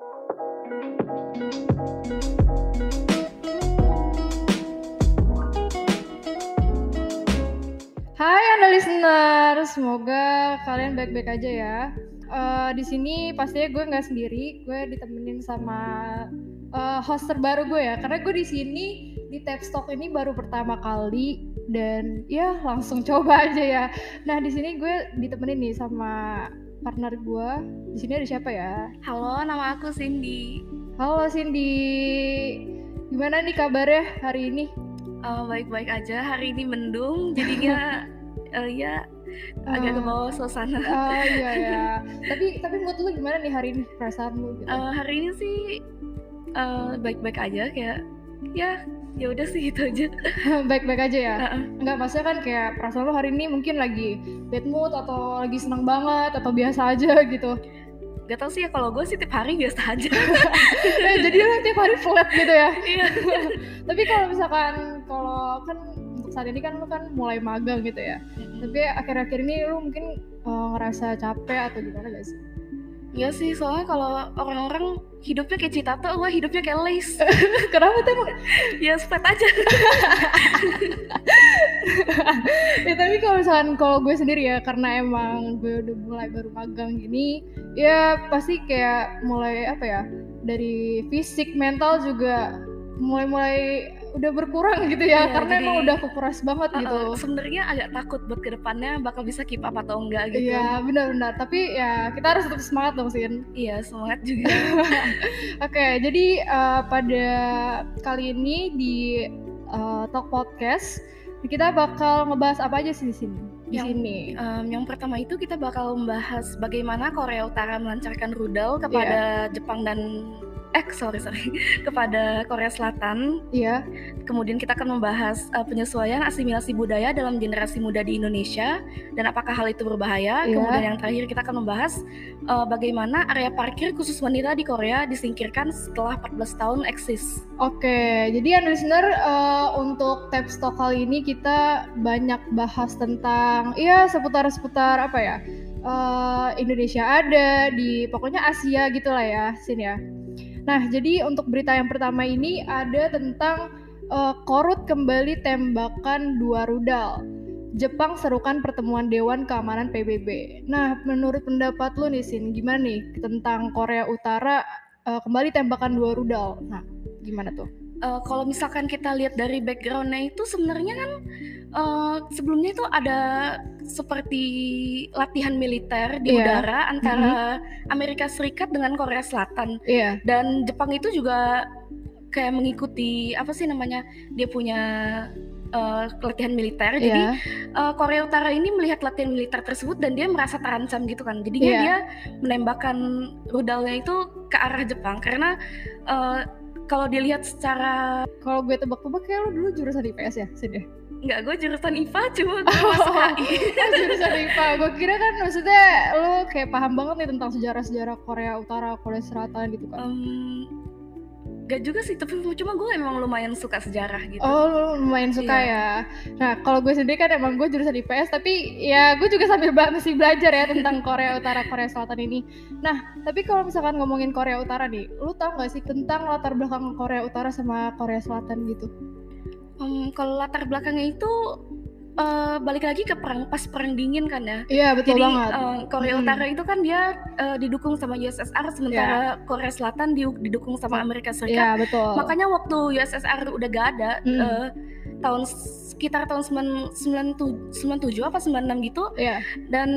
Hai anda listener, semoga kalian baik-baik aja ya. Uh, di sini pastinya gue nggak sendiri, gue ditemenin sama uh, host terbaru gue ya. Karena gue di sini di Tapstock ini baru pertama kali dan ya langsung coba aja ya. Nah di sini gue ditemenin nih sama partner gue. Di sini ada siapa ya? Halo, nama aku Cindy. Halo Cindy, gimana nih kabarnya hari ini? baik baik-baik aja. Hari ini mendung, jadinya uh, ya agak ke bawah suasana. Oh iya ya. tapi tapi mood lu gimana nih hari ini perasaan lu? Gitu? Uh, hari ini sih uh, baik-baik aja kayak ya ya udah sih gitu aja. baik-baik aja ya. Uh-uh. Enggak maksudnya kan kayak perasaan lu hari ini mungkin lagi bad mood atau lagi senang banget atau biasa aja gitu. Gak tau sih ya kalau gue sih tiap hari biasa aja. Eh, jadi lo tiap hari flat gitu ya? Iya. Tapi kalau misalkan kalau kan untuk saat ini kan lo kan mulai magang gitu ya. Tapi akhir-akhir ini lo mungkin uh, ngerasa capek atau gimana gak sih Iya sih, soalnya kalau orang-orang hidupnya kayak Citato, gue hidupnya kayak Lace. Kenapa tuh ya spread aja. ya tapi kalau misalkan kalau gue sendiri ya, karena emang gue udah mulai baru magang gini, ya pasti kayak mulai apa ya, dari fisik, mental juga mulai-mulai udah berkurang gitu ya, iya, karena jadi, emang udah kekuras banget uh, gitu. Sebenarnya agak takut buat ke depannya bakal bisa keep up atau enggak gitu. Iya benar-benar, tapi ya kita harus tetap semangat dong Sin. Iya semangat juga. Oke, okay, jadi uh, pada kali ini di uh, Talk Podcast kita bakal ngebahas apa aja sih di sini? Di yang, sini. Um, yang pertama itu kita bakal membahas bagaimana Korea Utara melancarkan rudal kepada yeah. Jepang dan eh sorry sorry kepada Korea Selatan. Iya. Kemudian kita akan membahas uh, penyesuaian asimilasi budaya dalam generasi muda di Indonesia dan apakah hal itu berbahaya. Iya. Kemudian yang terakhir kita akan membahas uh, bagaimana area parkir khusus wanita di Korea disingkirkan setelah 14 tahun eksis. Oke, jadi yang listener uh, untuk tab stok kali ini kita banyak bahas tentang ya seputar-seputar apa ya? Uh, Indonesia ada di pokoknya Asia gitulah ya, sini ya. Nah, jadi untuk berita yang pertama ini ada tentang uh, Korut kembali tembakan dua rudal. Jepang serukan pertemuan Dewan Keamanan PBB. Nah, menurut pendapat lu nih Sin, gimana nih tentang Korea Utara uh, kembali tembakan dua rudal? Nah, gimana tuh? Uh, kalau misalkan kita lihat dari backgroundnya itu sebenarnya kan uh, sebelumnya itu ada seperti latihan militer di yeah. udara antara mm-hmm. Amerika Serikat dengan Korea Selatan. Yeah. Dan Jepang itu juga kayak mengikuti apa sih namanya? Dia punya uh, latihan militer. Yeah. Jadi uh, Korea Utara ini melihat latihan militer tersebut dan dia merasa terancam gitu kan. Jadinya yeah. dia menembakkan rudalnya itu ke arah Jepang karena uh, kalau dilihat secara kalau gue tebak-tebak kayak lo dulu jurusan IPS ya, sih Enggak, gue jurusan IPA cuma gue oh, masuk HI. jurusan IPA. Gue kira kan maksudnya lo kayak paham banget nih tentang sejarah-sejarah Korea Utara, Korea Selatan gitu kan. Um, gak juga sih, tapi cuma gue emang lumayan suka sejarah gitu. Oh, lumayan suka iya. ya. Nah, kalau gue sendiri kan emang gue jurusan IPS, tapi ya gue juga sambil masih belajar ya tentang Korea Utara, Korea Selatan ini. Nah, tapi kalau misalkan ngomongin Korea Utara nih, lu tau gak sih tentang latar belakang Korea Utara sama Korea Selatan gitu? um, kalau latar belakangnya itu uh, balik lagi ke perang pas perang dingin kan ya. Iya betul Jadi, banget. Uh, Korea hmm. Utara itu kan dia uh, didukung sama USSR sementara yeah. Korea Selatan didukung sama Amerika Serikat. Iya betul. Makanya waktu USSR udah gak ada hmm. uh, tahun sekitar tahun 97 apa 96 gitu. Iya. Dan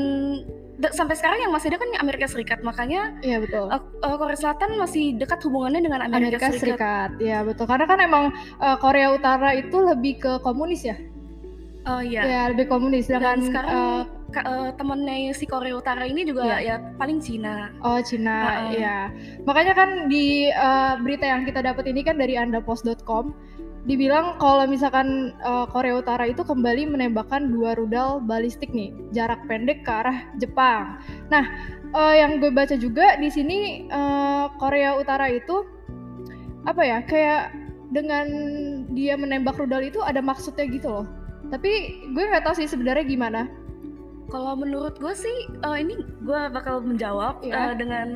sampai sekarang yang masih ada kan Amerika Serikat makanya iya betul uh, uh, Korea Selatan masih dekat hubungannya dengan Amerika, Amerika Serikat. Iya betul karena kan emang uh, Korea Utara itu lebih ke komunis ya oh iya ya lebih komunis dan sekarang uh, uh, temennya si Korea Utara ini juga ya, ya paling Cina oh Cina uh -uh. ya makanya kan di uh, berita yang kita dapat ini kan dari andapos.com dibilang kalau misalkan uh, Korea Utara itu kembali menembakkan dua rudal balistik nih jarak pendek ke arah Jepang. Nah, uh, yang gue baca juga di sini uh, Korea Utara itu apa ya kayak dengan dia menembak rudal itu ada maksudnya gitu loh. Tapi gue nggak tahu sih sebenarnya gimana. Kalau menurut gue sih uh, ini gue bakal menjawab yeah. Iya. uh, dengan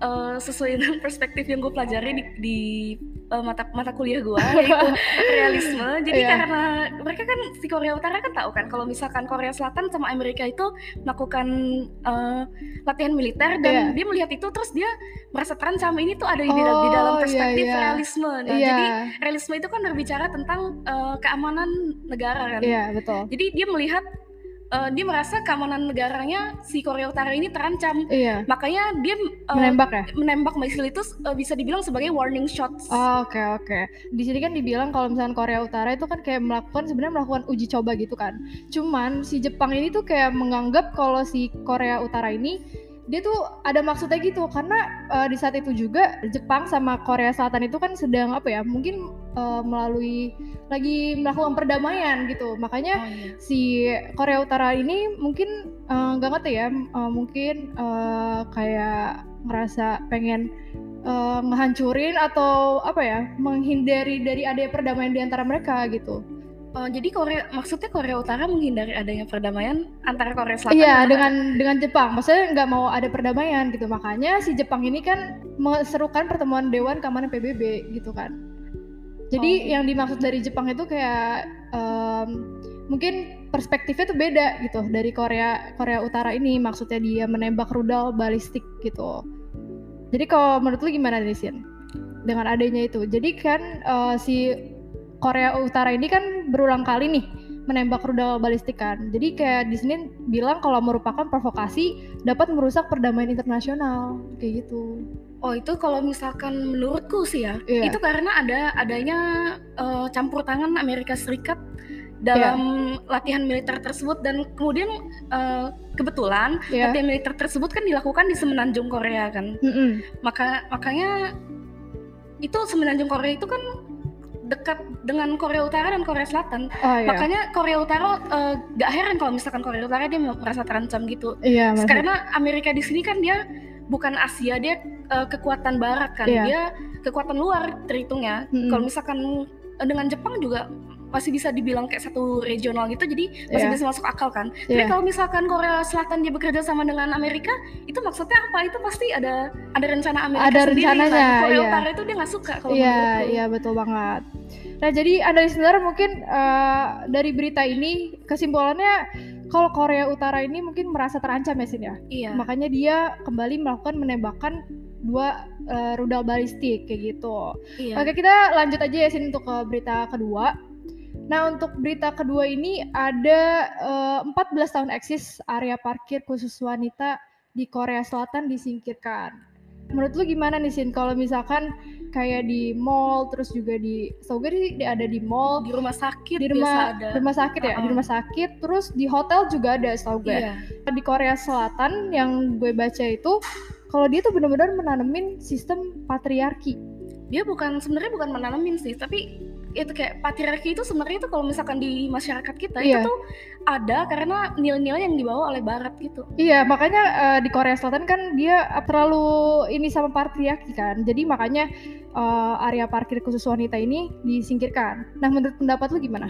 uh, sesuai dengan perspektif yang gue pelajari di, di uh, mata mata kuliah gue yaitu realisme. Jadi yeah. karena mereka kan si Korea Utara kan tahu kan kalau misalkan Korea Selatan sama Amerika itu melakukan uh, latihan militer dan yeah. dia melihat itu terus dia merasa terancam ini tuh ada oh, di, di dalam oh, perspektif yeah, yeah. realisme. Nah, yeah. jadi realisme itu kan berbicara tentang uh, keamanan negara kan. Iya, yeah, betul. Jadi dia melihat uh, dia merasa keamanan negaranya si Korea Utara ini terancam. Iya. Makanya dia uh, menembak ya. Menembak misil itu uh, bisa dibilang sebagai warning shots. Oke oh, oke. Okay, okay. Di sini kan dibilang kalau misalnya Korea Utara itu kan kayak melakukan sebenarnya melakukan uji coba gitu kan. Cuman si Jepang ini tuh kayak menganggap kalau si Korea Utara ini dia tuh ada maksudnya gitu karena uh, di saat itu juga Jepang sama Korea Selatan itu kan sedang apa ya mungkin uh, melalui lagi melakukan perdamaian gitu makanya oh, iya. si Korea Utara ini mungkin eh, nggak uh, ngerti ya uh, mungkin uh, kayak ngerasa pengen uh, ngehancurin atau apa ya menghindari dari adanya perdamaian di antara mereka gitu Oh, jadi Korea maksudnya Korea Utara menghindari adanya perdamaian antara Korea Selatan Iya, dengan dengan Jepang. Maksudnya nggak mau ada perdamaian gitu. Makanya si Jepang ini kan menserukan pertemuan Dewan Keamanan PBB gitu kan. Jadi oh. yang dimaksud dari Jepang itu kayak um, mungkin perspektifnya tuh beda gitu dari Korea Korea Utara ini maksudnya dia menembak rudal balistik gitu. Jadi kalau menurut lu gimana nih Sin? Dengan adanya itu. Jadi kan uh, si Korea Utara ini kan berulang kali nih menembak rudal balistik kan. Jadi kayak di sini bilang kalau merupakan provokasi dapat merusak perdamaian internasional kayak gitu. Oh itu kalau misalkan menurutku sih ya, yeah. itu karena ada adanya uh, campur tangan Amerika Serikat dalam yeah. latihan militer tersebut dan kemudian uh, kebetulan yeah. latihan militer tersebut kan dilakukan di semenanjung Korea kan. Mm -hmm. Maka makanya itu semenanjung Korea itu kan dekat dengan Korea Utara dan Korea Selatan. Oh, iya. Makanya Korea Utara uh, gak heran kalau misalkan Korea Utara dia merasa terancam gitu. Iya, Karena Amerika di sini kan dia bukan Asia, dia uh, kekuatan Barat kan, iya. dia kekuatan luar terhitungnya. Mm -hmm. Kalau misalkan uh, dengan Jepang juga masih bisa dibilang kayak satu regional gitu jadi masih yeah. bisa masuk akal kan yeah. tapi kalau misalkan Korea Selatan dia bekerja sama dengan Amerika itu maksudnya apa itu pasti ada ada rencana Amerika ada sendiri kan? rencananya, kan Korea yeah. Utara itu dia nggak suka kalau Iya yeah, iya yeah, betul banget nah jadi anda listener mungkin uh, dari berita ini kesimpulannya kalau Korea Utara ini mungkin merasa terancam ya Sin ya iya. makanya dia kembali melakukan menembakkan dua uh, rudal balistik kayak gitu. Iya. Oke kita lanjut aja ya Sin untuk ke berita kedua. Nah, untuk berita kedua ini ada uh, eh, 14 tahun eksis area parkir khusus wanita di Korea Selatan disingkirkan. Menurut lu gimana nih Sin kalau misalkan kayak di mall terus juga di sih ada di mall, di rumah sakit di rumah ada. rumah sakit ya, uh -uh. di rumah sakit terus di hotel juga ada Sauger. Iya. Di Korea Selatan yang gue baca itu kalau dia tuh benar-benar menanemin sistem patriarki. Dia bukan sebenarnya bukan menanemin sih, tapi itu kayak patriarki itu sebenarnya itu kalau misalkan di masyarakat kita iya. itu tuh ada karena nilai-nilai yang dibawa oleh barat gitu. Iya, makanya uh, di Korea Selatan kan dia terlalu ini sama patriarki kan. Jadi makanya uh, area parkir khusus wanita ini disingkirkan. Nah, menurut pendapat lu gimana?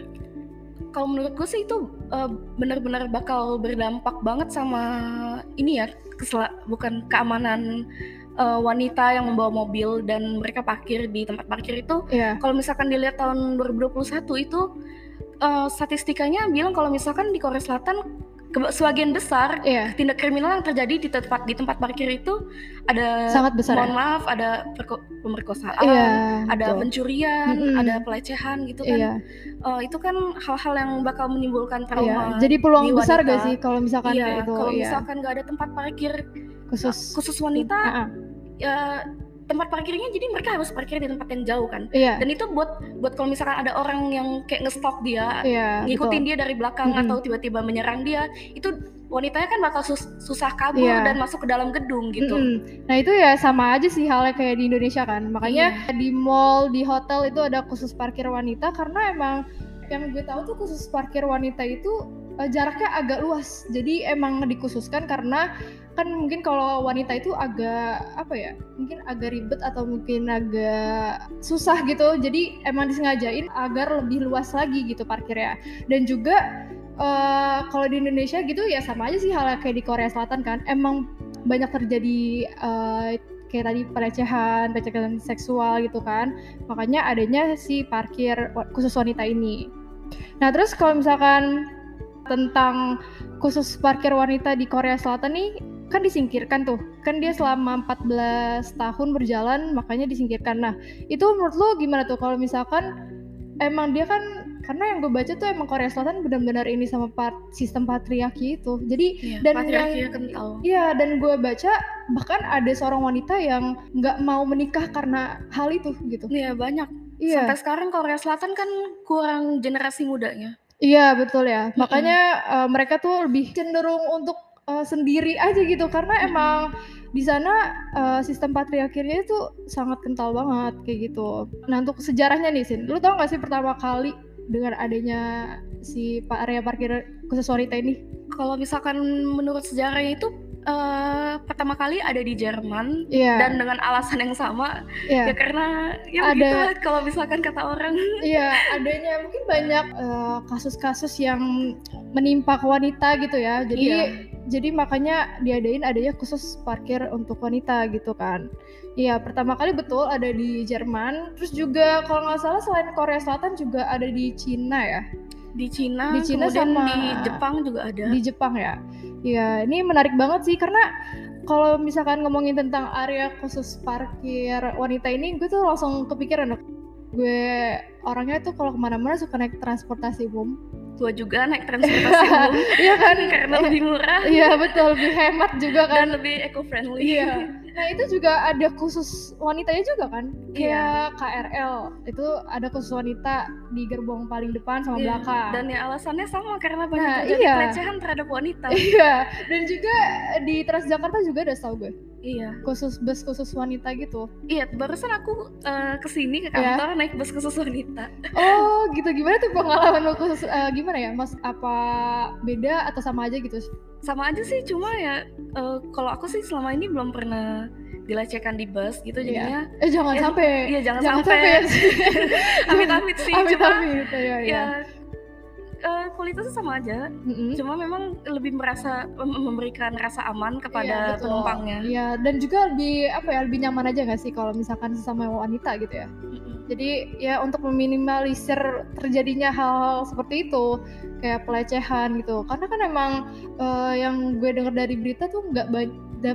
Kalau menurut gue sih itu uh, benar-benar bakal berdampak banget sama ini ya, kesel bukan keamanan uh, wanita yang membawa mobil dan mereka parkir di tempat parkir itu yeah. kalau misalkan dilihat tahun 2021 itu uh, statistikanya bilang kalau misalkan di Korea Selatan sebagian besar yeah. tindak kriminal yang terjadi di tempat di tempat parkir itu ada sangat besar mohon ya? maaf ada pemerkosaan yeah, ada betul. pencurian mm -hmm. ada pelecehan gitu kan yeah. uh, itu kan hal-hal yang bakal menimbulkan trauma yeah. jadi peluang besar gak sih kalau misalkan yeah, itu kalau yeah. misalkan nggak ada tempat parkir khusus khusus wanita uh -uh ya tempat parkirnya jadi mereka harus parkir di tempat yang jauh kan iya. dan itu buat buat kalau misalkan ada orang yang kayak ngestok dia iya, ngikutin betul. dia dari belakang mm -hmm. atau tiba-tiba menyerang dia itu wanitanya kan bakal sus susah kabur iya. dan masuk ke dalam gedung gitu mm -hmm. nah itu ya sama aja sih halnya kayak di Indonesia kan makanya iya. di mall di hotel itu ada khusus parkir wanita karena emang yang gue tahu tuh khusus parkir wanita itu uh, jaraknya agak luas jadi emang dikhususkan karena kan mungkin kalau wanita itu agak apa ya mungkin agak ribet atau mungkin agak susah gitu jadi emang disengajain agar lebih luas lagi gitu parkirnya dan juga uh, kalau di Indonesia gitu ya sama aja sih hal kayak di Korea Selatan kan emang banyak terjadi uh, kayak tadi pelecehan, pelecehan seksual gitu kan. Makanya adanya si parkir khusus wanita ini. Nah, terus kalau misalkan tentang khusus parkir wanita di Korea Selatan nih kan disingkirkan tuh. Kan dia selama 14 tahun berjalan makanya disingkirkan. Nah itu menurut lo gimana tuh? Kalau misalkan emang dia kan karena yang gue baca tuh emang Korea Selatan benar-benar ini sama part, sistem patriarki itu. Jadi iya, dan yang kental. iya dan gue baca bahkan ada seorang wanita yang nggak mau menikah karena hal itu gitu. Iya banyak. Iya. sampai sekarang Korea Selatan kan kurang generasi mudanya Iya betul ya. Makanya uh, mereka tuh lebih cenderung untuk uh, sendiri aja gitu karena emang di sana uh, sistem patriarkinya itu sangat kental banget kayak gitu. Nah untuk sejarahnya nih Sin, lu tau gak sih pertama kali dengan adanya si area parkir khusus wanita ini? Kalau misalkan menurut sejarahnya itu uh, pertama kali ada di Jerman yeah. dan dengan alasan yang sama yeah. ya karena ya ada kalau misalkan kata orang iya yeah, adanya mungkin banyak eh, kasus-kasus uh, yang menimpa ke wanita gitu ya jadi yeah. jadi makanya diadain adanya khusus parkir untuk wanita gitu kan Iya, pertama kali betul ada di Jerman. Terus juga kalau nggak salah selain Korea Selatan juga ada di Cina ya di Cina, di Cina sama di Jepang juga ada. Di Jepang ya. Ya, ini menarik banget sih karena kalau misalkan ngomongin tentang area khusus parkir wanita ini, gue tuh langsung kepikiran gue orangnya tuh kalau ke mana-mana suka naik transportasi umum. Gue juga naik transportasi umum. Iya kan? Karena lebih murah. Iya betul. Lebih hemat juga kan? Dan lebih eco friendly iya Nah itu juga ada khusus wanitanya juga kan? Kayak iya. KRL itu ada khusus wanita di gerbong paling depan sama iya. belakang. Dan ya alasannya sama karena banyak nah, terjadi iya. pelecehan terhadap wanita. Iya. Dan juga di Transjakarta juga ada tau gue. Iya. Khusus bus khusus wanita gitu. Iya. Barusan aku uh, ke sini ke iya. kantor yeah. naik bus khusus wanita. Oh gitu. Gimana tuh pengalaman khusus uh, gimana ya? Mas apa beda atau sama aja gitu? sama aja sih cuma ya uh, kalau aku sih selama ini belum pernah dilecehkan di bus gitu iya. jadinya eh jangan ya, sampai iya jangan, jangan sampai, sampai amit-amit sih amit, cuma amit, ya, ya. ya uh, kualitasnya sama aja. Mm-hmm. cuma memang lebih merasa memberikan rasa aman kepada iya, penumpangnya. Iya dan juga lebih apa ya lebih nyaman aja gak sih kalau misalkan sesama wanita gitu ya? Mm-hmm. jadi ya untuk meminimalisir terjadinya hal seperti itu kayak pelecehan gitu. Karena kan emang uh, yang gue dengar dari berita tuh nggak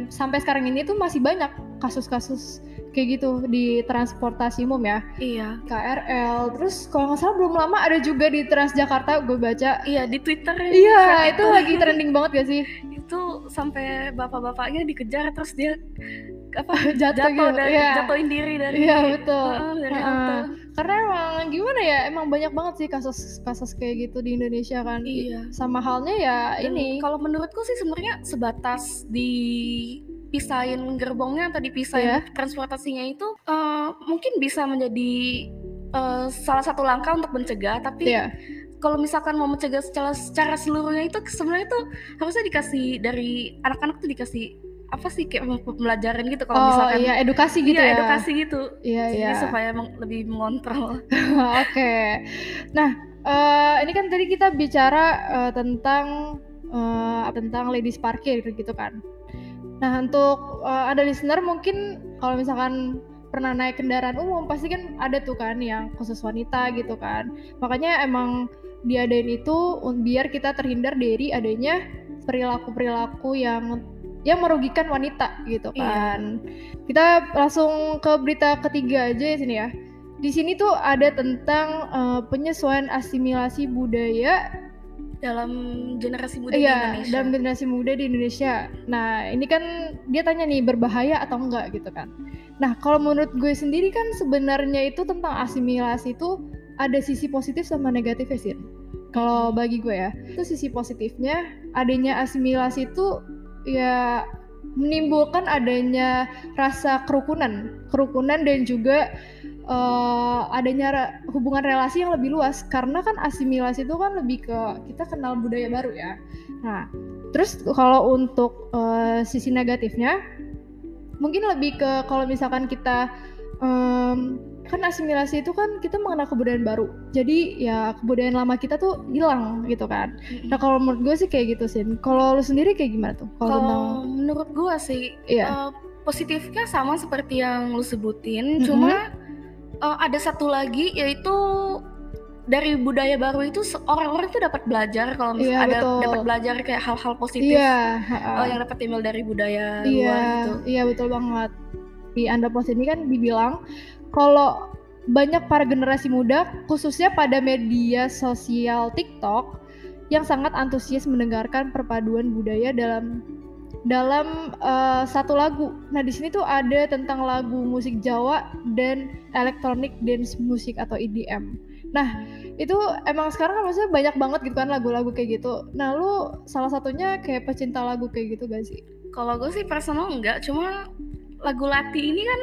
sampai sekarang ini tuh masih banyak kasus-kasus kayak gitu di transportasi umum ya. Iya. KRL. Terus kalau nggak salah belum lama ada juga di Transjakarta gue baca. Iya di Twitter. Iya itu, itu lagi trending banget gak sih? itu sampai bapak-bapaknya dikejar terus dia apa jatuh, jatuh gitu. dan yeah. jatuhin diri dari iya betul uh, dari uh, karena emang gimana ya emang banyak banget sih kasus-kasus kayak gitu di Indonesia kan iya sama halnya ya dan ini kalau menurutku sih sebenarnya sebatas di pisahin gerbongnya atau dipisahin yeah. transportasinya itu uh, mungkin bisa menjadi uh, salah satu langkah untuk mencegah. Tapi yeah kalau misalkan mau mencegah secara secara seluruhnya itu sebenarnya tuh harusnya dikasih dari anak-anak tuh dikasih apa sih kayak pembelajaran gitu kalau oh, misalkan. iya edukasi gitu iya, ya. edukasi gitu. Iya Jadi iya. supaya lebih mengontrol. Oke. Okay. nah uh, ini kan tadi kita bicara uh, tentang uh, tentang ladies parkir gitu kan nah untuk uh, ada listener mungkin kalau misalkan pernah naik kendaraan umum pasti kan ada tuh kan yang khusus wanita gitu kan makanya emang diadain itu biar kita terhindar dari adanya perilaku-perilaku yang yang merugikan wanita gitu iya. kan. Iya. Kita langsung ke berita ketiga aja ya sini ya. Di sini tuh ada tentang uh, penyesuaian asimilasi budaya dalam generasi muda iya, di Indonesia. dalam generasi muda di Indonesia. Nah, ini kan dia tanya nih berbahaya atau enggak gitu kan. Nah, kalau menurut gue sendiri kan sebenarnya itu tentang asimilasi itu ada sisi positif sama negatifnya sih. Kalau bagi gue ya, itu sisi positifnya adanya asimilasi itu ya menimbulkan adanya rasa kerukunan, kerukunan dan juga uh, adanya hubungan relasi yang lebih luas. Karena kan asimilasi itu kan lebih ke kita kenal budaya baru ya. Nah, terus kalau untuk uh, sisi negatifnya mungkin lebih ke kalau misalkan kita um, kan asimilasi itu kan kita mengenal kebudayaan baru. Jadi ya kebudayaan lama kita tuh hilang gitu kan. Nah kalau menurut gue sih kayak gitu sih kalau lu sendiri kayak gimana tuh? Kalau tentang... menurut gue sih iya. uh, positifnya sama seperti yang lu sebutin, mm-hmm. cuma uh, ada satu lagi yaitu dari budaya baru itu orang-orang tuh dapat belajar kalau misalnya yeah, ada dapat belajar kayak hal-hal positif yeah, uh, yang dapat timbul dari budaya yeah, luar gitu. Iya, yeah, betul banget. Di Anda Post ini kan dibilang kalau banyak para generasi muda khususnya pada media sosial TikTok yang sangat antusias mendengarkan perpaduan budaya dalam dalam uh, satu lagu. Nah di sini tuh ada tentang lagu musik Jawa dan electronic dance music atau EDM. Nah itu emang sekarang kan maksudnya banyak banget gitu kan lagu-lagu kayak gitu. Nah lu salah satunya kayak pecinta lagu kayak gitu gak sih? Kalau gue sih personal enggak, cuma lagu Lati ini kan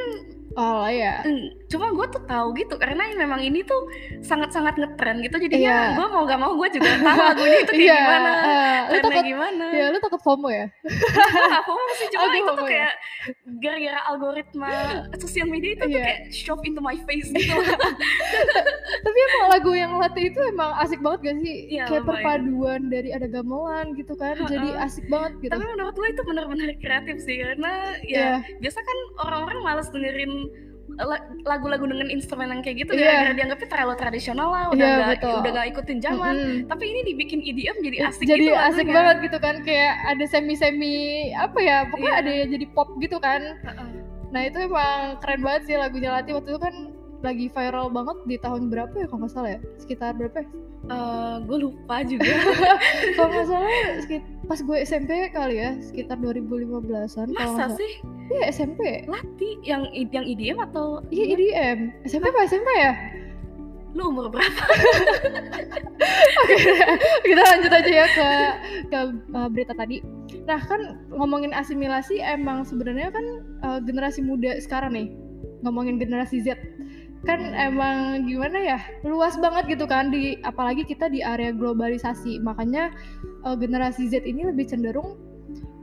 Oh ya. Cuma gue tuh tahu gitu karena memang ini tuh sangat-sangat ngetren gitu jadinya yeah. gue mau gak mau gue juga tahu lagunya itu kayak yeah. gimana, uh, lu takut, gimana. Ya lu takut FOMO ya? FOMO sih cuma Aduh, itu tuh ya? kayak gara-gara algoritma sosial media itu yeah. tuh iya. kayak shove into my face gitu. Tapi emang lagu yang latih itu emang asik banget gak sih? Yeah, kayak perpaduan dari ada gamelan gitu kan, jadi asik banget gitu. Tapi menurut gue itu benar-benar kreatif sih karena ya yeah. biasa kan orang-orang malas dengerin lagu-lagu dengan instrumen yang kayak gitu yeah. gara-gara dianggapnya terlalu tradisional lah udah yeah, gak, udah gak ikutin zaman mm -hmm. tapi ini dibikin EDM jadi asik jadi gitu asik lagunya. banget gitu kan kayak ada semi-semi apa ya pokoknya yeah. ada yang jadi pop gitu kan uh -uh. nah itu emang keren banget sih lagunya Lati waktu itu kan lagi viral banget di tahun berapa ya kalau nggak salah ya sekitar berapa ya? Uh, gue lupa juga kalau nggak salah pas gue SMP kali ya sekitar 2015an masa sih? Iya SMP Lati yang yang IDM atau iya IDM SMP apa SMP ya? Lu umur berapa? Oke, kita lanjut aja ya ke ke uh, berita tadi. Nah kan ngomongin asimilasi emang sebenarnya kan uh, generasi muda sekarang nih ngomongin generasi Z kan emang gimana ya luas banget gitu kan di apalagi kita di area globalisasi. Makanya uh, generasi Z ini lebih cenderung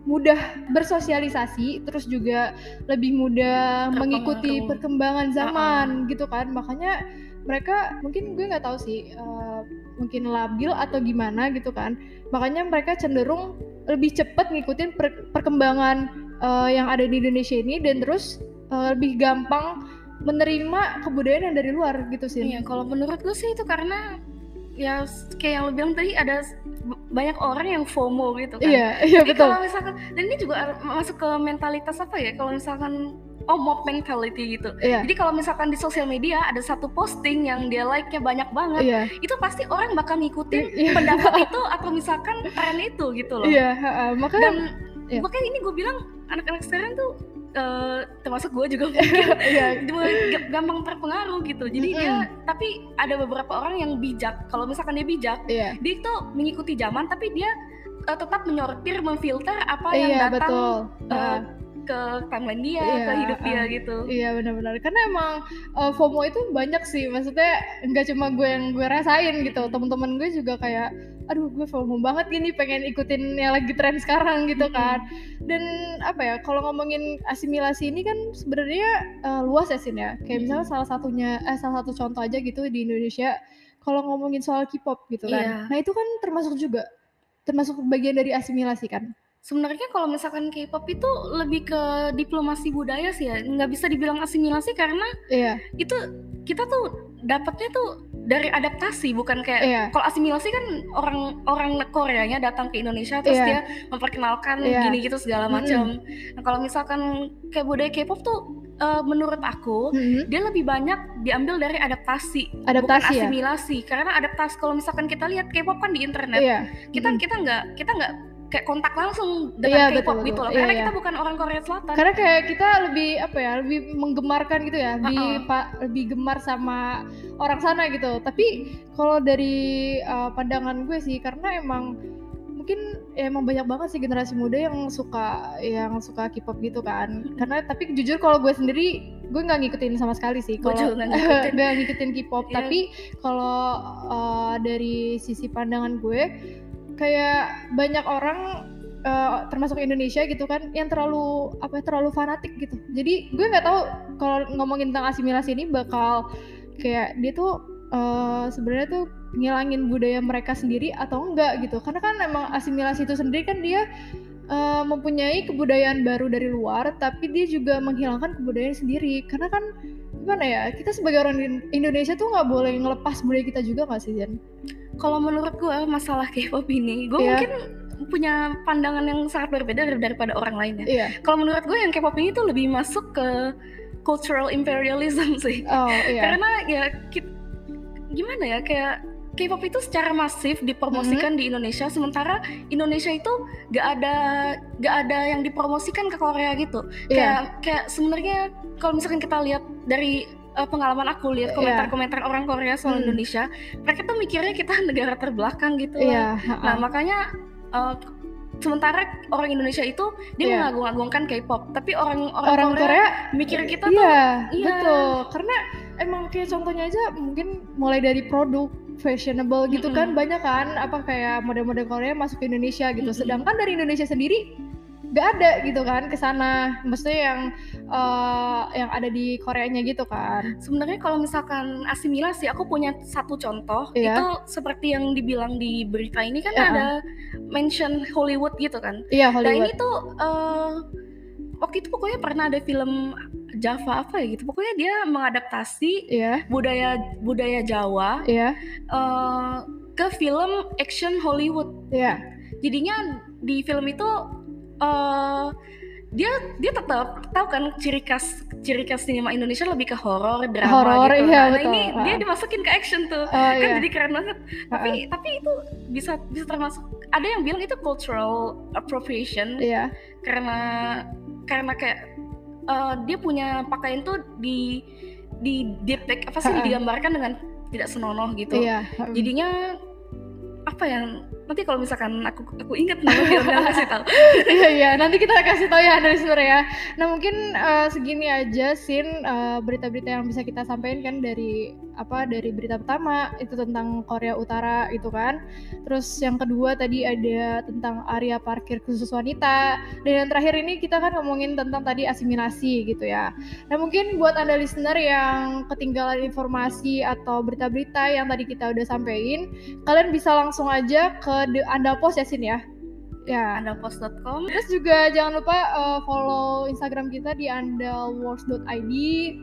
mudah bersosialisasi terus juga lebih mudah mengikuti perkembangan zaman uh -uh. gitu kan makanya mereka mungkin gue nggak tahu sih uh, mungkin labil atau gimana gitu kan makanya mereka cenderung lebih cepat ngikutin per perkembangan uh, yang ada di Indonesia ini dan terus uh, lebih gampang menerima kebudayaan yang dari luar gitu sih. Iya, kalau menurut gue sih itu karena ya kayak yang lo bilang tadi ada banyak orang yang FOMO gitu kan. Iya, iya Jadi betul. Kalau misalkan dan ini juga masuk ke mentalitas apa ya? Kalau misalkan oh mob mentality gitu. Iya. Jadi kalau misalkan di sosial media ada satu posting yang dia like-nya banyak banget, iya. itu pasti orang bakal ngikutin iya. pendapat itu atau misalkan tren itu gitu loh. Iya, uh, makanya dan iya. makanya ini gue bilang anak-anak sekarang tuh uh, termasuk gue juga mungkin yeah. gampang terpengaruh gitu jadi mm -hmm. dia tapi ada beberapa orang yang bijak kalau misalkan dia bijak yeah. dia itu mengikuti zaman tapi dia uh, tetap menyortir memfilter apa yang yeah, datang betul. Uh, ke timeline dia, iya, ke hidup dia gitu. Iya benar-benar. Karena emang uh, FOMO itu banyak sih. Maksudnya nggak cuma gue yang gue rasain gitu. Teman-teman gue juga kayak, aduh gue FOMO banget gini pengen ikutin yang lagi tren sekarang gitu kan. Dan apa ya? Kalau ngomongin asimilasi ini kan sebenarnya uh, luas ya sih ya. Kayak misalnya salah satunya, eh salah satu contoh aja gitu di Indonesia. Kalau ngomongin soal K-pop gitu kan. Iya. Nah itu kan termasuk juga termasuk bagian dari asimilasi kan Sebenarnya kalau misalkan K-pop itu lebih ke diplomasi budaya sih ya, nggak bisa dibilang asimilasi karena iya. itu kita tuh dapatnya tuh dari adaptasi bukan kayak iya. kalau asimilasi kan orang orang Koreanya datang ke Indonesia terus iya. dia memperkenalkan iya. gini gitu segala macam. Mm. Nah kalau misalkan kayak budaya K-pop tuh uh, menurut aku mm-hmm. dia lebih banyak diambil dari adaptasi, adaptasi bukan ya? asimilasi. Ya? Karena adaptasi kalau misalkan kita lihat K-pop kan di internet, iya. kita mm-hmm. kita nggak kita nggak kayak kontak langsung dengan iya, K-pop gitu loh. Iya, karena iya. kita bukan orang Korea Selatan. Karena kayak kita lebih apa ya, lebih menggemarkan gitu ya, lebih uh -uh. pak lebih gemar sama orang sana gitu. Tapi kalau dari uh, pandangan gue sih, karena emang mungkin ya emang banyak banget sih generasi muda yang suka yang suka K-pop gitu kan. Karena tapi jujur kalau gue sendiri gue nggak ngikutin sama sekali sih kalau nggak ngikutin. ngikutin K-pop. Yeah. Tapi kalau uh, dari sisi pandangan gue kayak banyak orang uh, termasuk Indonesia gitu kan yang terlalu apa ya terlalu fanatik gitu jadi gue nggak tahu kalau ngomongin tentang asimilasi ini bakal kayak dia tuh uh, sebenarnya tuh ngilangin budaya mereka sendiri atau enggak gitu karena kan emang asimilasi itu sendiri kan dia uh, mempunyai kebudayaan baru dari luar, tapi dia juga menghilangkan kebudayaan sendiri. Karena kan gimana ya, kita sebagai orang Indonesia tuh nggak boleh ngelepas budaya kita juga nggak sih, Jen? Kalau menurut gue masalah K-pop ini, gue yeah. mungkin punya pandangan yang sangat berbeda daripada orang lainnya. Yeah. Kalau menurut gue yang K-pop ini tuh lebih masuk ke cultural imperialism sih. Oh, yeah. Karena ya kita, gimana ya kayak K-pop itu secara masif dipromosikan mm -hmm. di Indonesia, sementara Indonesia itu gak ada gak ada yang dipromosikan ke Korea gitu. Yeah. Kayak kayak sebenarnya kalau misalkan kita lihat dari uh, pengalaman aku lihat iya. komentar-komentar orang Korea soal hmm. Indonesia, mereka tuh mikirnya kita negara terbelakang gitu yeah. Nah makanya uh, sementara orang Indonesia itu dia yeah. mengagung-agungkan K-pop, tapi orang orang, orang Korea, Korea mikir kita iya, tuh iya betul karena emang kayak contohnya aja mungkin mulai dari produk fashionable gitu mm -hmm. kan banyak kan apa kayak model-model Korea masuk ke Indonesia gitu. Mm -hmm. Sedangkan dari Indonesia sendiri gak ada gitu kan ke sana. Maksudnya yang uh, yang ada di Koreanya gitu kan. Sebenarnya kalau misalkan asimilasi aku punya satu contoh yeah. itu seperti yang dibilang di berita ini kan yeah. ada mention Hollywood gitu kan. Iya, yeah, Hollywood. Nah, ini tuh uh, waktu itu pokoknya pernah ada film Java apa ya gitu pokoknya dia mengadaptasi yeah. budaya budaya Jawa yeah. uh, ke film action Hollywood yeah. jadinya di film itu uh, dia dia tetap tahu kan ciri khas ciri khas sinema Indonesia lebih ke horor drama horror, gitu. Iya, nah, betul. ini dia dimasukin ke action tuh. Uh, kan iya. jadi keren banget. Uh, tapi uh. tapi itu bisa bisa termasuk ada yang bilang itu cultural appropriation. Iya. Karena karena kayak uh, dia punya pakaian tuh di di depict apa sih uh, uh. digambarkan dengan tidak senonoh gitu. Iya. Jadinya apa yang nanti kalau misalkan aku aku ingat nama filmnya kasih tahu. Iya iya. Nanti kita kasih tahu ya dari sore ya. Nah mungkin uh, segini aja sin. Uh, berita-berita yang bisa kita sampaikan kan dari apa dari berita pertama itu tentang Korea Utara itu kan. Terus yang kedua tadi ada tentang area parkir khusus wanita. Dan yang terakhir ini kita kan ngomongin tentang tadi asimilasi gitu ya. Nah mungkin buat anda listener yang ketinggalan informasi atau berita-berita yang tadi kita udah sampaikan kalian bisa langsung aja ke the Andalpost ya Sin ya ya andalpost.com terus juga jangan lupa uh, follow Instagram kita di andalworks.id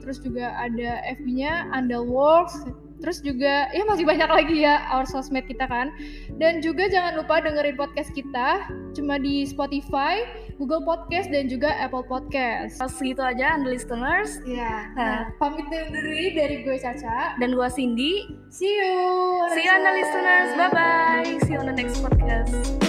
terus juga ada FB-nya andalworks terus juga ya masih banyak lagi ya our sosmed kita kan dan juga jangan lupa dengerin podcast kita cuma di Spotify Google Podcast dan juga Apple Podcast. Segitu aja, and listeners. Ya. Nah, pamit diri dari gue Caca dan gue Cindy. See you. See you, and listeners. Bye bye. See you on the next podcast.